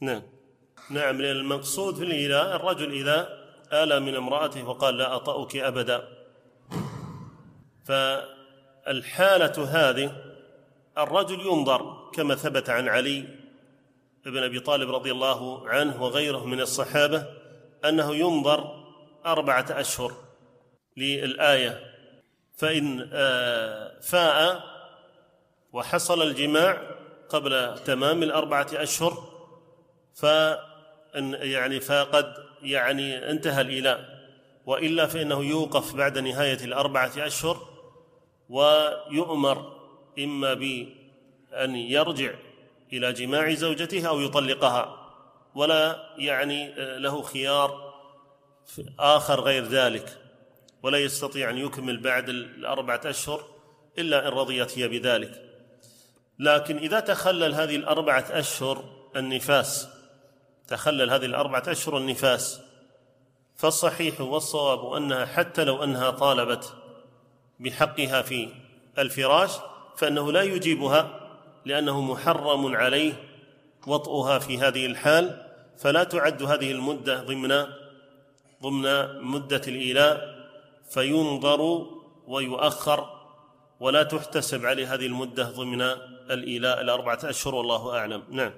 نعم. نعم لأن المقصود في الإيلاء الرجل إذا آلى من امرأته وقال لا أطأك أبدا. فالحالة هذه الرجل ينظر كما ثبت عن علي بن أبي طالب رضي الله عنه وغيره من الصحابة أنه ينظر أربعة أشهر للآية. فإن آه، فاء وحصل الجماع قبل تمام الأربعة أشهر ف يعني فقد يعني انتهى الإيلاء وإلا فإنه يوقف بعد نهاية الأربعة أشهر ويؤمر إما بأن يرجع إلى جماع زوجته أو يطلقها ولا يعني له خيار آخر غير ذلك ولا يستطيع أن يكمل بعد الأربعة أشهر إلا إن رضيت هي بذلك. لكن إذا تخلل هذه الأربعة أشهر النفاس تخلل هذه الأربعة أشهر النفاس. فالصحيح والصواب أنها حتى لو أنها طالبت بحقها في الفراش فإنه لا يجيبها لأنه محرم عليه وطئها في هذه الحال فلا تعد هذه المدة ضمن ضمن مدة الإيلاء فينظر ويؤخر ولا تحتسب عليه هذه المدة ضمن الإيلاء الأربعة أشهر والله أعلم. نعم.